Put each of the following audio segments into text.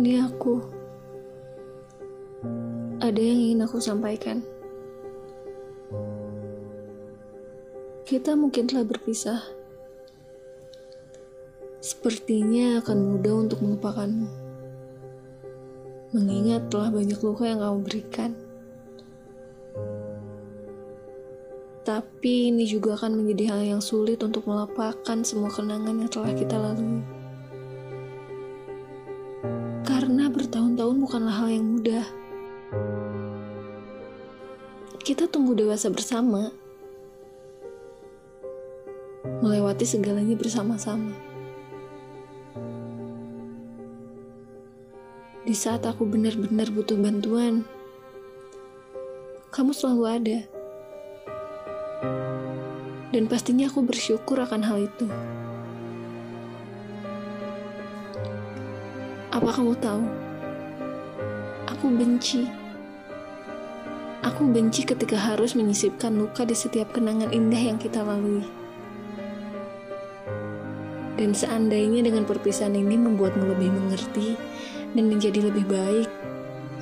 Ini aku. Ada yang ingin aku sampaikan. Kita mungkin telah berpisah. Sepertinya akan mudah untuk melupakanmu. Mengingat telah banyak luka yang kamu berikan. Tapi ini juga akan menjadi hal yang sulit untuk melapangkan semua kenangan yang telah kita lalui. Karena bertahun-tahun bukanlah hal yang mudah. Kita tumbuh dewasa bersama, melewati segalanya bersama-sama. Di saat aku benar-benar butuh bantuan, kamu selalu ada. Dan pastinya aku bersyukur akan hal itu. Apa kamu tahu? Aku benci. Aku benci ketika harus menyisipkan luka di setiap kenangan indah yang kita lalui. Dan seandainya dengan perpisahan ini membuatmu lebih mengerti dan menjadi lebih baik,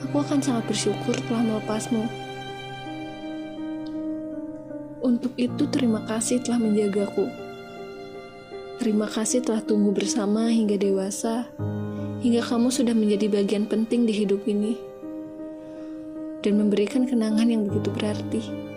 aku akan sangat bersyukur telah melepasmu. Untuk itu terima kasih telah menjagaku. Terima kasih telah tumbuh bersama hingga dewasa, hingga kamu sudah menjadi bagian penting di hidup ini. Dan memberikan kenangan yang begitu berarti.